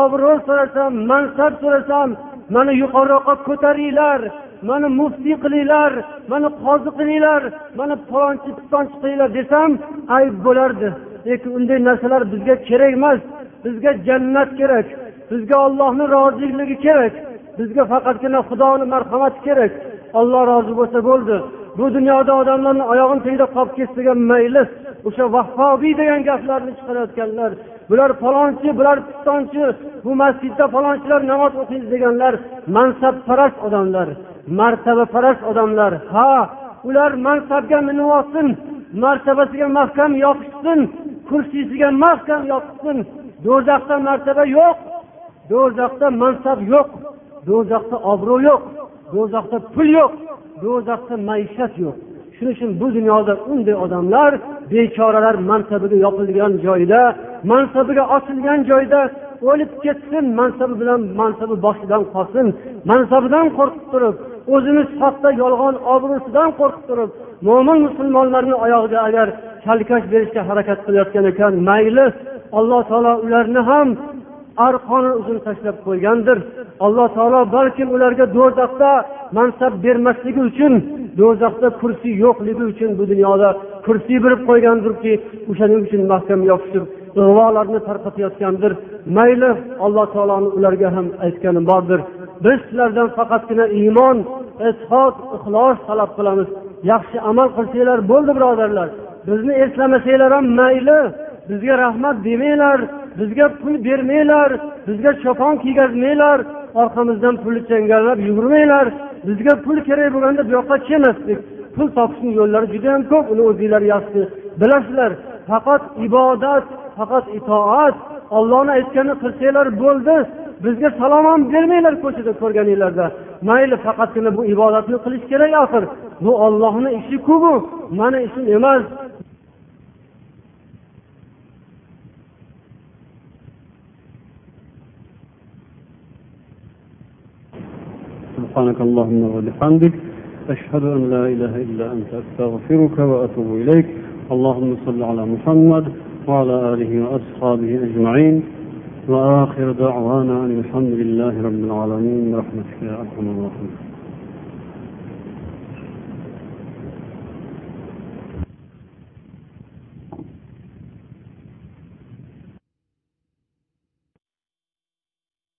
obro' so'rasam mansab so'rasam mani yuqoriroqqa ko'taringlar. Mani muftiy qilinglar mani qozi qilinglar mani palonchi pistonchi qilinglar desam ayb bo'lardi. Lekin unday narsalar bizga kerak emas. Bizga jannat kerak. Bizga ollohni roziligi kerak. Bizga faqatgina xudoni marhamati kerak. Olloh rozi bo'lsa bo'ldi. Bu dunyoda odamlarni oyog'ini tagida qolib ketsaga mayli o'sha vahhobiy degan gaplarni chiqarayotganlar bular falonchi bular pistonchi bu masjidda falonchilar namoz o'qiydi deganlar mansabparast odamlar. Martabaparast odamlar. Ha ular mansabga minib olsin martabasiga mahkam yopishsin. Kursisiga mahkam yopishsin. Do'zaxda martaba yo'q. Do'zaxda mansab yo'q. Do'zaxda obro' yo'q. Do'zaxda pul yo'q. Do'zaxda maishat yo'q. Shuning uchun bu dunyoda unday odamlar bechoralar mansabiga yopilgan joyda mansabiga ochilgan joyda o'lib ketsin mansabi bilan mansabi boshidan qolsin mansabidan qo'rqib turib o'zini soxta yolg'on obro'sidan qo'rqib turib mo'min musulmonlarni oyog'iga agar chalkash berishga harakat qilayotgan ekan mayli alloh taolo ularni ham arqoni uzun tashlab qo'ygandir. Alloh taolo balkim ularga do'zaxda mansab bermasligi uchun do'zaxda kursiy yo'qligi uchun bu dunyoda kursiy berib qo'ygandirki o'shaning uchun mahkam yopishib ig'volarni tarqatayotgandir. Mayli alloh taoloni ularga ham aytgani bordir. Biz sizlardan faqatgina iymon ishoq ixlos talab qilamiz. Yaxshi amal qilsanglar bo'ldi birodarlar. Bizni eslamasanglar ham mayli. Bizga rahmat demanglar bizga pul bermanglar bizga chopon kiygazmanglar orqamizdan pulni changallab yugurmanglar. Bizga pul kerak bo'lganda bu yoqqa kelmasdik pul topishni yo'llari juda yam ko'p uni o'zinglar yaxshi bilasizlar faqat ibodat faqat itoat ollohni aytganini qilsanglar bo'ldi. bizga salom ham bermanglar ko'chada ko'rganinglarda mayli faqatgina bu ibodatni qilish kerak axir bu ollohni ishi-ku bu mani ishim emas سبحانك اللهم وبحمدك أشهد أن لا إله إلا أنت أستغفرك وأتوب إليك اللهم صل على محمد وعلى آله وأصحابه أجمعين وآخر دعوانا أن الحمد لله رب العالمين برحمتك يا أرحم الراحمين.